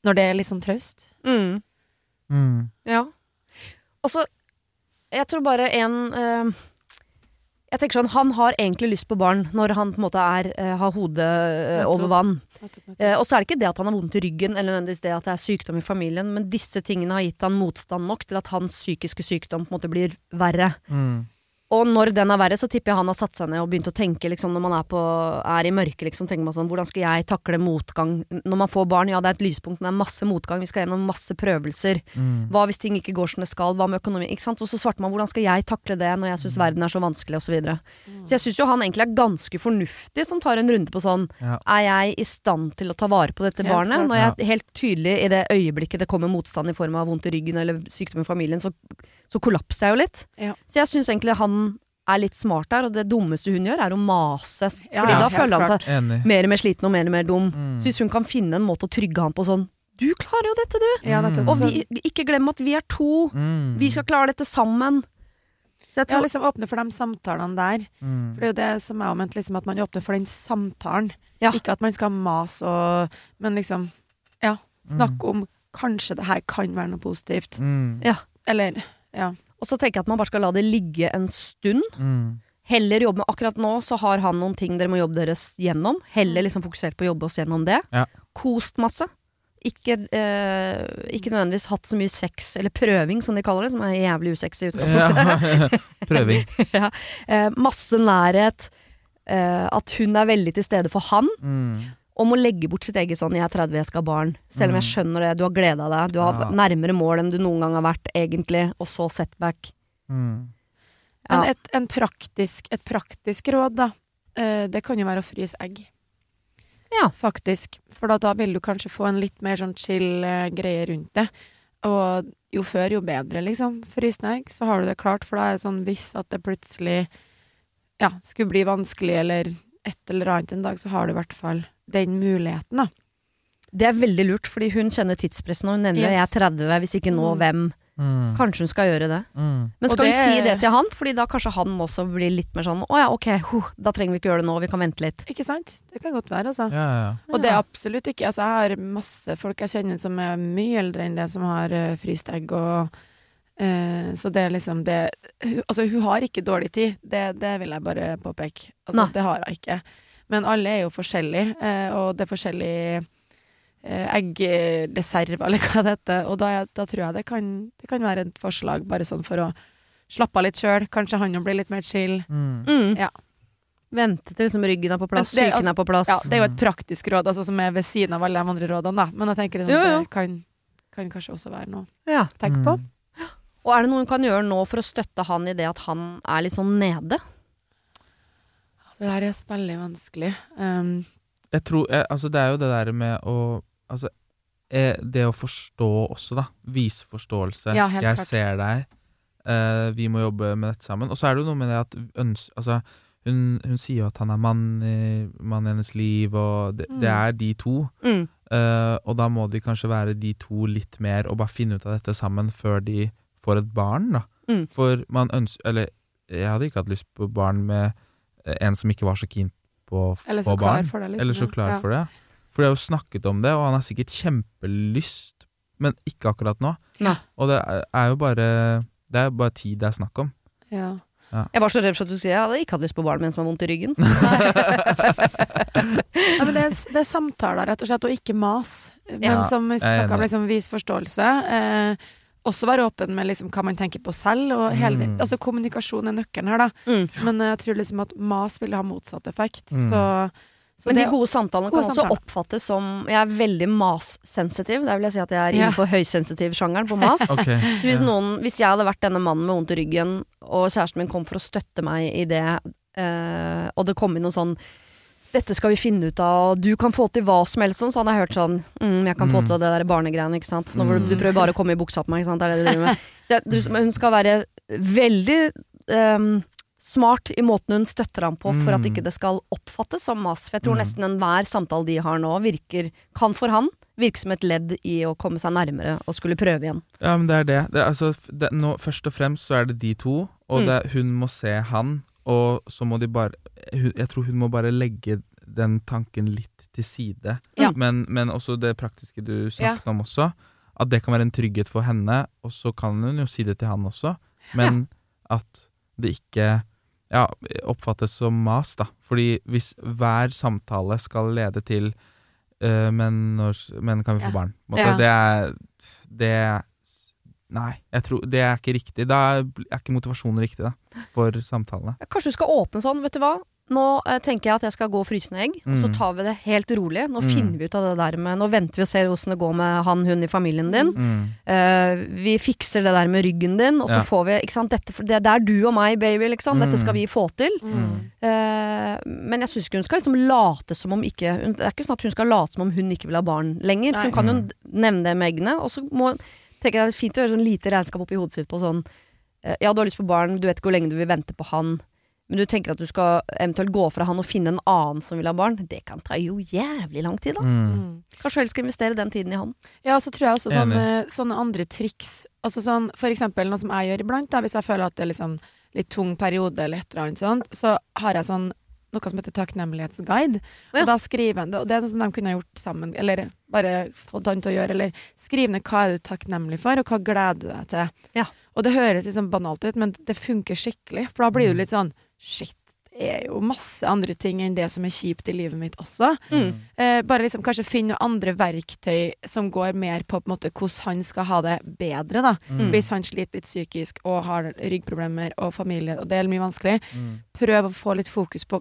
B: Når det er litt sånn traust.
A: Mm.
C: Mm.
A: Ja. Og så Jeg tror bare en eh, Jeg tenker sånn, Han har egentlig lyst på barn når han på en måte er, eh, har hodet eh, over vann. Eh, og så er det ikke det at han har vondt i ryggen, eller nødvendigvis det at det er sykdom i familien, men disse tingene har gitt han motstand nok til at hans psykiske sykdom på en måte blir verre.
C: Mm.
A: Og når den er verre, så tipper jeg han har satt seg ned og begynt å tenke, liksom, når man er, på, er i mørket, liksom, tenker man sånn, hvordan skal jeg takle motgang? Når man får barn, ja, det er et lyspunkt, men det er masse motgang, vi skal gjennom masse prøvelser.
C: Mm.
A: Hva hvis ting ikke går som det skal? Hva med økonomi? Ikke sant? Og så svarte man hvordan skal jeg takle det når jeg syns verden er så vanskelig, osv. Så, videre. så jeg syns jo han egentlig er ganske fornuftig som tar en runde på sånn
C: Ja.
A: Er jeg i stand til å ta vare på dette
B: Helt
A: barnet?
B: klart.
A: Når jeg helt tydelig i det øyeblikket det kommer motstand i form av vondt i ryggen eller sykdom i familien, så, så kollapser jeg jo litt.
B: Ja.
A: Så jeg syns egentlig han er litt smart der, og det dummeste hun gjør, er å mase. Fordi
B: ja,
A: da føler han seg
C: klart.
A: mer og mer sliten og mer og mer dum.
C: Mm.
A: Så hvis hun kan finne en måte å trygge han på sånn Du klarer jo dette, du!
B: Ja, nettopp.
A: Og vi, ikke glem at vi er to.
C: Mm.
A: Vi skal klare dette sammen. Så jeg
B: Ja,
A: tror
B: liksom åpne for de samtalene der.
C: Mm.
B: For det er jo det som jeg har ment, liksom, at man åpner for den samtalen.
A: Ja.
B: Ikke at man skal mase og Men liksom, ja. Snakke om kanskje det her kan være noe positivt.
C: Mm.
A: Ja.
B: Eller ja.
A: Og så tenker jeg at man bare skal la det ligge en stund.
C: Mm.
A: Heller jobbe med Akkurat nå så har han noen ting dere må jobbe deres gjennom. Heller liksom fokusert på å jobbe oss gjennom det.
C: Ja.
A: Kost masse. Ikke, eh, ikke nødvendigvis hatt så mye sex, eller prøving som de kaller det, som er jævlig usexy i utgangspunktet.
C: Ja. Prøving.
A: Eh, masse nærhet. Eh, at hun er veldig til stede for han.
C: Mm.
A: Om å legge bort sitt eget sånn 'jeg er 30, jeg skal ha barn'. Selv om jeg
C: Mm.
A: skjønner det, du har glede av deg, du har
C: Ja.
A: nærmere mål enn du noen gang har vært, egentlig, og så setback.
C: Mm.
B: Men et, en praktisk, et praktisk råd, da. eh, det kan jo være å fryse egg.
A: Ja.
B: faktisk. For da, da vil du kanskje få en litt mer sånn chill eh, greie rundt det. Og jo før, jo bedre, liksom. Frysende egg, så har du det klart, for da er det sånn hvis at det plutselig ja, skulle bli vanskelig eller et eller annet en dag, så har du i hvert fall den muligheten, da.
A: Det er veldig lurt, fordi hun kjenner tidspresset nå. Hun nevner
B: Yes.
A: jeg er 30, hvis ikke nå,
B: Mm.
A: hvem?
C: Mm.
A: Kanskje hun skal gjøre det.
C: Mm.
A: Men
B: Og
A: skal vi
B: det-
A: si det til han? Fordi da kanskje han også blir litt mer sånn å ja, ok, huh, da trenger vi ikke gjøre det nå, vi kan vente litt.
B: Ikke sant? Det kan godt være, altså.
C: Ja, ja, ja.
B: Og det er absolutt ikke Altså, jeg har masse folk jeg kjenner som er mye eldre enn det, som har uh, fryst og eh, Så det er liksom det hun, Altså, hun har ikke dårlig tid, det, det vil jeg bare påpeke. Altså,
A: Nei.
B: det har hun ikke. Men alle er jo forskjellige, eh, og det er forskjellig eh, eggreserve, eller hva det heter. Og da, da tror jeg det kan, det kan være et forslag, bare sånn for å slappe av litt sjøl. Kanskje han jo blir litt mer chill.
C: Mm.
A: Mm.
B: Ja.
A: Vente til liksom ryggen er på plass,
B: det-
A: altså, er på plass.
B: Ja, det er jo et praktisk råd, altså, som er ved siden av alle de andre rådene, da. Men jeg tenker liksom,
A: Jo, jo.
B: det kan, kan kanskje også være noe
A: Ja.
B: å tenke på.
C: Mm.
A: Og er det noe hun kan gjøre nå for å støtte han i det at han er litt sånn nede?
B: Det der er veldig vanskelig. Um,
C: Jeg tror, jeg, altså det er jo det der med å Altså, eh, det å forstå også, da. Vise forståelse.
B: Ja,
C: jeg
B: klart.
C: ser deg. Uh, vi må jobbe med dette sammen. Og så er det jo noe med det at øns, altså, hun, hun sier jo at han er mann i, mann i hennes liv, og det, det
B: Mm.
C: er de to.
A: Mm.
C: Uh, og da må de kanskje være de to litt mer, og bare finne ut av dette sammen før de får et barn, da.
A: Mm.
C: For man ønsker Eller jeg hadde ikke hatt lyst på barn med en som ikke var så keen på å få barn.
B: for det, liksom.
C: Eller så klar
B: ja.
C: for det. For de har jo snakket om det, og han har sikkert kjempelyst, men ikke akkurat nå.
A: Nei.
C: Og det er jo bare Det er bare tid det er snakk om.
B: Ja.
A: Jeg var så redd for at du sier jeg hadde ikke hatt lyst på barn med en som har vondt i ryggen.
B: ja, men det er, det er samtaler, rett og slett, og ikke mas. Men
A: Ja.
B: som
C: er
B: snakka om, liksom, vis forståelse. Eh, også være åpen med liksom, hva man tenker på selv. Og hele,
C: Mm.
B: altså, kommunikasjon er nøkkelen her, da.
A: Mm.
B: Men jeg tror liksom at mas vil ha motsatt effekt.
C: Mm.
B: Så, så
A: Men
B: det,
A: de gode samtalene
B: Gode
A: kan også oppfattes som Jeg er veldig mas-sensitiv. Der vil jeg si at jeg er
B: Ja.
A: innenfor høysensitiv-sjangeren på mas.
C: okay,
A: Så hvis,
C: ja.
A: noen, hvis jeg hadde vært denne mannen med vondt i ryggen, og kjæresten min kom for å støtte meg i det, øh, og det kom inn noe sånn dette skal vi finne ut av, du kan få til hva som helst, sånn, så hadde jeg hørt sånn mm, Jeg kan få
C: Mm.
A: til det der barnegreiene, ikke sant. Nå,
C: Mm.
A: du prøver bare å komme i buksa på meg, ikke sant. Det er det du driver med. Så jeg, du, hun skal være veldig um, smart i måten hun støtter ham på, for at
C: Mm.
A: ikke det skal oppfattes som mas. For jeg tror
C: Mm.
A: nesten enhver samtale de har nå, virker, kan for han virke som et ledd i å komme seg nærmere og skulle prøve igjen.
C: Ja, men det er det. det, er altså, det nå, først og fremst så er det de to, og
A: Mm.
C: det, hun må se han, og så må de bare Jeg tror hun må bare legge den tanken litt til side.
A: Ja.
C: Men, men også det praktiske du
B: Ja.
C: snakket om også. At det kan være en trygghet for henne, og så kan hun jo si det til han også. Men at det ikke ja, oppfattes som mas, da. Fordi hvis hver samtale skal lede til eh, men, når, men kan vi få barn?
B: Ja.
C: Det er Det Nei, jeg tror, det er ikke riktig. Da er er ikke motivasjonen riktig da, for samtalene.
A: Kanskje du skal åpne sånn, vet du hva. Nå eh, tenker jeg at jeg skal gå og frysende egg, og så
C: Mm.
A: tar vi det helt rolig. Nå
C: Mm.
A: finner vi ut av det der med Nå venter vi og ser åssen det går med han, hun i familien din.
C: Mm.
A: Eh, vi fikser det der med ryggen din, og så
C: Ja.
A: får vi ikke sant, dette, det, det er du og meg, baby, liksom. Dette skal
C: Mm.
A: vi få til.
B: Mm.
A: Eh, men jeg syns ikke hun skal liksom late som om ikke hun, Det er ikke sånn at hun skal late som om hun ikke vil ha barn lenger. Så hun kan jo
C: Mm.
A: nevne det med eggene. Og så må tenker jeg det er fint å gjøre sånn lite regnskap oppi hodet sitt på sånn eh, Ja, du har lyst på barn, du vet ikke hvor lenge du vil vente på han. Men du tenker at du skal eventuelt gå fra han og finne en annen som vil ha barn. Det kan ta jo jævlig lang tid, da.
C: Mm.
B: Mm.
A: Kanskje du heller skal investere den tiden i han.
B: Ja, så tror jeg også sånne, sånne andre triks Altså sånn, For eksempel noe som jeg gjør iblant, da, hvis jeg føler at det er liksom litt tung periode eller et eller annet sånt, så har jeg sånn noe som heter takknemlighetsguide.
A: Ja.
B: Og da skriver han det, og det er noe som de kunne gjort sammen, eller bare fått han til å gjøre, eller skrive ned hva er du takknemlig for, og hva gleder du deg til.
A: Ja.
B: Og det høres liksom banalt ut, men det funker skikkelig, for da blir du litt sånn Shit, det er jo masse andre ting enn det som er kjipt i livet mitt også.
A: Mm.
B: Eh, bare liksom kanskje finne noen andre verktøy som går mer på, på en måte, hvordan han skal ha det bedre, da.
C: Mm.
B: Hvis han sliter litt psykisk og har ryggproblemer og familie, og det er mye vanskelig.
C: Mm.
B: Prøv å få litt fokus på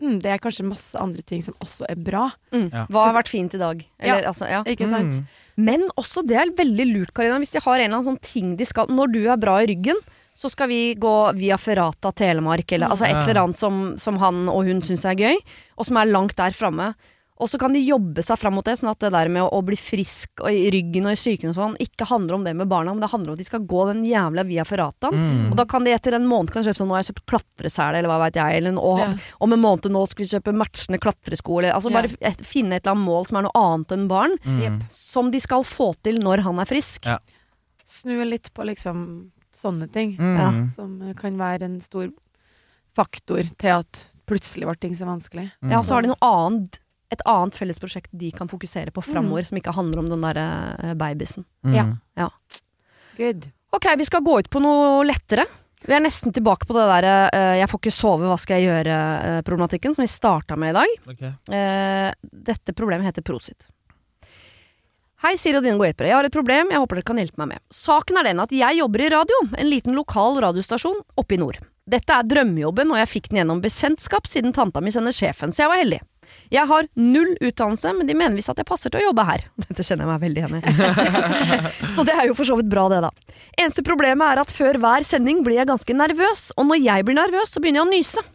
B: mm, Det er kanskje masse andre ting som også er bra.
A: Mm.
C: Ja.
A: Hva har vært fint i dag? Eller, altså, ja.
B: Ikke sant?
C: Mm.
A: Men også, det er veldig lurt, Karina, hvis de har en eller annen sånn ting de skal Når du er bra i ryggen, så skal vi gå via Ferrata Telemark, eller altså et eller annet som, som han og hun syns er gøy, og som er langt der framme. Og så kan de jobbe seg fram mot det, sånn at det der med å, å bli frisk og i ryggen og i psyken og sånn, ikke handler om det med barna, men det handler om at de skal gå den jævla via ferrataen.
C: Mm.
A: Og da kan de etter en måned kan kjøpe sånn, nå har jeg kjøpt klatresele, eller hva veit jeg, eller og,
B: Ja.
A: om en måned nå skal vi kjøpe matchende klatresko, eller altså
B: Ja.
A: bare finne et eller annet mål som er noe annet enn barn,
C: Mm.
A: som de skal få til når han er frisk.
C: Ja.
B: Snu litt på liksom sånne ting,
C: Mm.
B: ja, som kan være en stor faktor til at plutselig ble ting så vanskelig.
C: Mm.
A: Ja, så har de noe annet et annet felles prosjekt de kan fokusere på
B: Mm.
A: som ikke handler om den derre eh, babysen.
C: Mm.
B: Ja. Good.
A: Ok, vi skal gå ut på noe lettere. Vi er nesten tilbake på det der uh, 'jeg får ikke sove, hva skal jeg gjøre'-problematikken som vi starta med i dag.
C: Okay.
A: Uh, dette problemet heter Prosit. Hei, Siri og dine gode hjelpere. Jeg har et problem jeg håper dere kan hjelpe meg med. Saken er den at jeg jobber i radio, en liten lokal radiostasjon oppe i nord. Dette er drømmejobben, og jeg fikk den gjennom bekjentskap siden tanta mi sender sjefen, så jeg var heldig. Jeg har null utdannelse, men de mener visst at jeg passer til å jobbe her. Dette kjenner jeg meg veldig igjen i. så det er jo for så vidt bra, det, da. Eneste problemet er at før hver sending blir jeg ganske nervøs, og når jeg blir nervøs, så begynner jeg å nyse.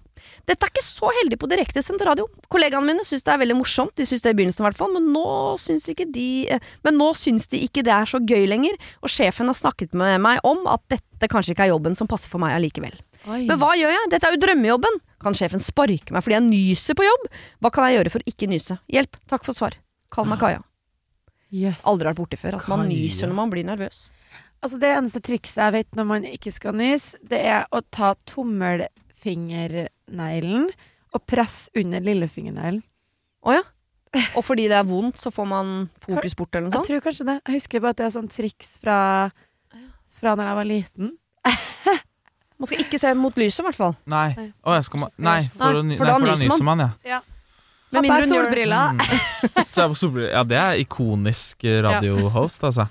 A: Dette er ikke så heldig på direktesendt radio. Kollegaene mine syns det er veldig morsomt, de syns det i begynnelsen i hvert fall, men nå syns de eh, Men nå syns de ikke det er så gøy lenger, og sjefen har snakket med meg om at dette kanskje ikke er jobben som passer for meg allikevel.
B: Oi.
A: Men hva gjør jeg? Dette er jo drømmejobben. Kan sjefen sparke meg fordi jeg nyser på jobb? Hva kan jeg gjøre for å ikke nyse? Hjelp, takk for svar. Kall meg Kaja.
B: Yes.
A: Aldri vært borti før. At man
C: Kaja.
A: nyser når man blir nervøs.
B: Altså Det eneste trikset jeg vet når man ikke skal nyse, det er å ta tommelfingerneglen og presse under lillefingerneglen.
A: Å ja? Og fordi det er vondt, så får man fokus bort, eller noe
B: Jeg tror kanskje det. Jeg husker bare at det er sånn triks fra, fra når jeg var liten.
A: Man skal ikke se mot lyset, i hvert fall.
C: Nei.
B: Nei.
C: Å, jeg skal ma nei, for,
A: Nei, for da nyser
C: man, ja.
A: Med mindre hun gjør-
B: solbriller.
C: Mm. Solbriller- Ja, det er ikonisk eh, radiohost, altså.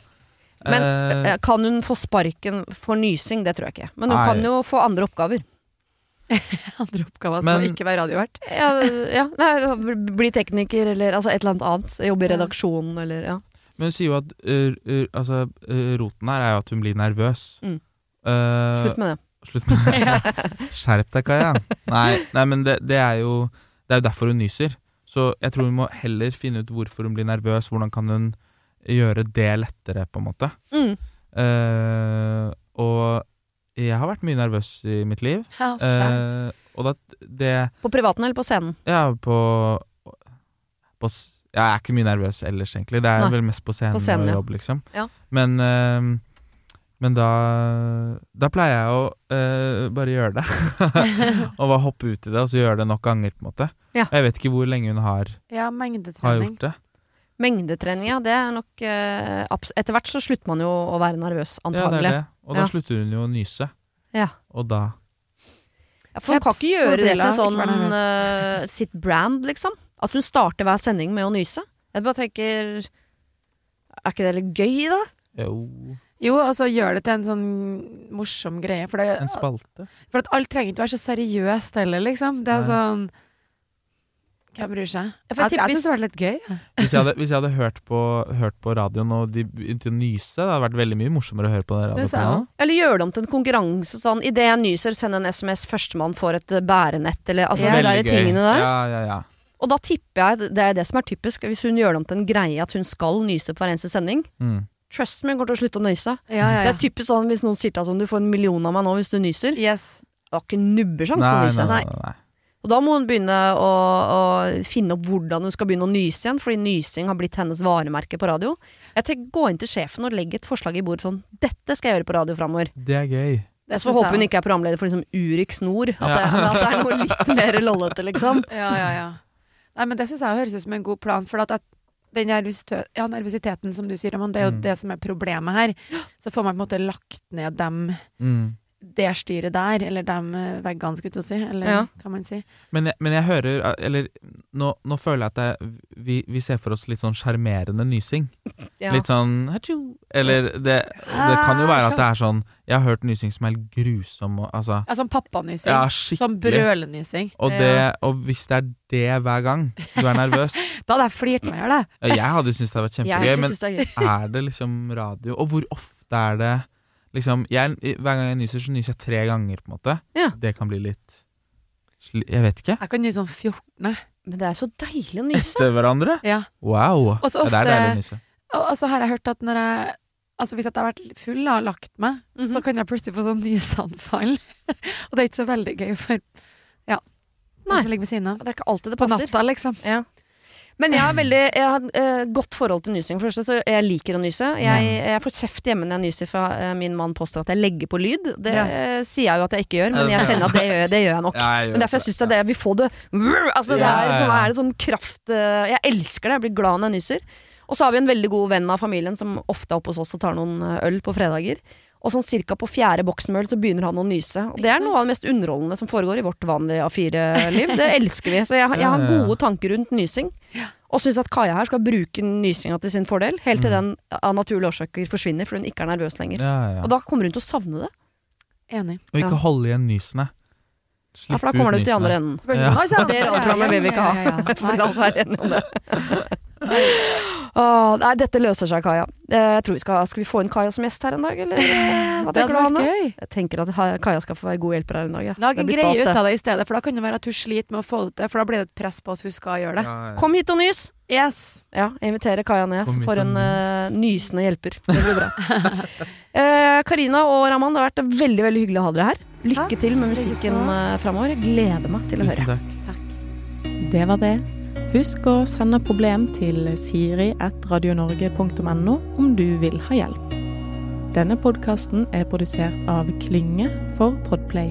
A: Men
C: Eh,
A: eh, kan hun få sparken for nysing? Det tror jeg ikke. Men hun
C: Nei.
A: kan jo få andre oppgaver.
B: Andre oppgaver som
C: Men-
B: å ikke være radiovert.
A: Ja, ja nei, Bli tekniker, eller altså, et eller annet annet. Jobbe i redaksjonen, eller ja.
C: men hun sier jo at uh, uh, altså, uh, roten her er jo at hun blir nervøs.
A: Mm. Slutt med det.
C: Slutt med det. Skjerp deg, Kaja. Nei, nei men det, det er jo Det er jo derfor hun nyser. Så jeg tror hun må heller finne ut hvorfor hun blir nervøs. Hvordan kan hun gjøre det lettere, på en måte.
A: Mm.
C: Uh, og jeg har vært mye nervøs i mitt liv. Uh. Og da det
A: På privaten eller på scenen?
C: Ja, på, på ja, Jeg er ikke mye nervøs ellers, egentlig. Det er
A: Nei.
C: vel mest på scenen,
A: På scenen,
C: og jobb, liksom.
A: Ja.
C: Men, eh, men da Da pleier jeg å uh, bare gjøre det. og bare hoppe ut i det, og så gjøre det nok ganger, på en måte.
A: Ja.
C: Jeg vet ikke hvor lenge hun har,
B: Ja,
C: har gjort det.
A: Mengdetrening, ja. Det er nok uh, Etter hvert så slutter man jo å være nervøs,
C: Ja, det er
A: antagelig.
C: det. Og da
A: Ja.
C: slutter hun jo å nyse.
A: Ja.
C: Og da
A: Ja, for hun kan ikke gjøre det til sånn uh, sitt brand, liksom. At hun starter hver sending med å nyse. Jeg bare tenker Er ikke det litt gøy, da?
C: Jo,
B: Jo, og så gjør det til en sånn morsom greie. For, det,
C: en spalte.
B: for at alt trenger ikke være så seriøst heller, liksom. Det er
C: Nei.
B: sånn Hvem bryr seg?
A: Jeg
B: Jeg, jeg syns det var litt gøy.
C: Hvis jeg hadde, hvis jeg hadde hørt, på, hørt på radioen og de begynte å nyse, det hadde vært veldig mye morsommere å høre på den.
A: Eller gjøre det om til en konkurranse sånn Idet jeg nyser, send en SMS, førstemann får et bærenett, eller altså
B: Ja.
A: de tingene der.
C: Ja, ja, ja.
A: Og da tipper jeg, det er det som er typisk, hvis hun gjør det om til en greie at hun skal nyse på hver eneste sending.
C: Mm.
A: Trust me, hun kommer til å slutte å nøyse.
B: Ja, ja,
A: Det er typisk sånn hvis noen sier til deg sånn, du får en million av meg nå hvis du nyser.
B: Yes.
A: Du har ikke nubbesjans til å nyse.
C: nei, nei, nei.
A: Og da må hun begynne å, å finne opp hvordan hun skal begynne å nyse igjen, fordi nysing har blitt hennes varemerke på radio. Jeg tenker Gå inn til sjefen og legg et forslag i bordet sånn Dette skal jeg gjøre på radio framover.
C: Det er gøy.
B: Det
A: så håper hun ikke er programleder for liksom Urix Nord. At,
C: Ja.
A: det, at det er noe litt mer lollete, liksom.
B: Ja, ja, ja. Nei, men det syns jeg høres ut som en god plan. For at, at den ja, nervøsiteten som du sier, Ramon, det er jo
C: Mm.
B: det som er problemet her. Så får man på en måte lagt ned dem,
C: Mm.
B: Det styret der, eller de eh, veggene, skulle jeg si. Eller
A: Ja.
B: kan man si.
C: Men, jeg, men jeg hører Eller nå, nå føler jeg at jeg, vi, vi ser for oss litt sånn sjarmerende nysing.
A: Ja.
C: Litt sånn Hachu! Eller det, det kan jo være at det er sånn Jeg har hørt nysing som er helt grusom. og- Altså,
B: Ja, sånn pappanysing.
C: ja,
B: Som brølenysing.
C: Og, det, og hvis det er det hver gang du er nervøs
B: Da hadde jeg flirt meg i hjel, jeg.
C: Jeg hadde syntes det hadde vært kjempegøy, men
A: er
C: er det liksom radio? Og hvor ofte er det liksom jeg, Hver gang jeg nyser, så nyser jeg tre ganger, på en måte.
A: Ja.
C: Det kan bli litt Jeg vet ikke.
B: Jeg kan nyse sånn 14.
A: Men det er så deilig å nyse.
C: Etter hverandre?
B: Ja.
C: Wow.
B: Så
C: Ja, det er
B: ofte-
C: deilig å nyse.
B: Og så har jeg hørt at når jeg Altså Hvis jeg har vært full og lagt meg,
A: Mhm.
B: så kan jeg plutselig få sånn nyseanfall. og det er ikke så veldig gøy for ja,
A: Nei. Det er ikke alltid det passer.
B: På natta, liksom.
A: Ja. Men jeg har veldig Jeg har uh, godt forhold til nysing. For det første, så jeg liker å nyse. Jeg, jeg får kjeft hjemme når jeg nyser, for uh, min mann påstår at jeg legger på lyd. Det eh, sier jeg jo at jeg ikke gjør, men jeg kjenner at det gjør, det gjør jeg nok.
C: Ja, jeg gjør
A: Men derfor syns jeg det vi får det Altså det er, For meg er det sånn kraft Jeg elsker det, jeg blir glad når jeg nyser. Og så har vi en veldig god venn av familien som ofte er oppe hos oss og tar noen øl på fredager. Og sånn cirka på fjerde boksen med øl så begynner han å nyse. Og det er noe av det mest underholdende som foregår i vårt vanlige A4-liv. Det elsker vi. Så jeg, har- jeg har gode tanker rundt nysing. Og syns at Kaja her skal bruke nysinga til sin fordel, helt til den av naturlige årsaker forsvinner, for hun ikke er nervøs lenger.
C: Ja, ja.
A: Og da kommer hun til å savne det.
B: Enig.
C: Og ikke holde igjen nysene.
A: Ja, for da kommer det ut i andre enden.
B: Så
C: Ja.
B: sånn, «Oi!
A: Det radioprogrammet vil vi ikke ha.
B: Ja, ja, ja,
A: For La oss være enige om det. Åh, nei, dette løser seg, Kaja. Eh, Jeg tror vi skal, skal vi få inn Kaja som gjest her en dag, eller? Hva
B: Det
A: tenker
B: hadde
A: du,
B: vært
A: Hanne?
B: gøy.
A: Jeg tenker at Kaja skal få være god hjelper her en dag. Ja.
B: Lag en greie ut av det i stedet, for da kan det være at hun sliter med å få det til, for da blir det et press på at hun skal gjøre det.
C: Ja, ja.
A: Kom hit og nys!
B: Yes.
A: Ja, jeg inviterer Kaja ned
C: så får
A: for
C: uh,
A: en nysende hjelper. Det blir bra. Eh, Karina og Raman, det har vært veldig veldig hyggelig å ha dere her. Lykke til med musikken uh, framover. Gleder meg til å
C: Tusen
A: høre.
C: takk.
D: Det var det. Husk å sende problem til siri.radionorge.no om du vil ha hjelp. Denne podkasten er produsert av Klynge for Podplay.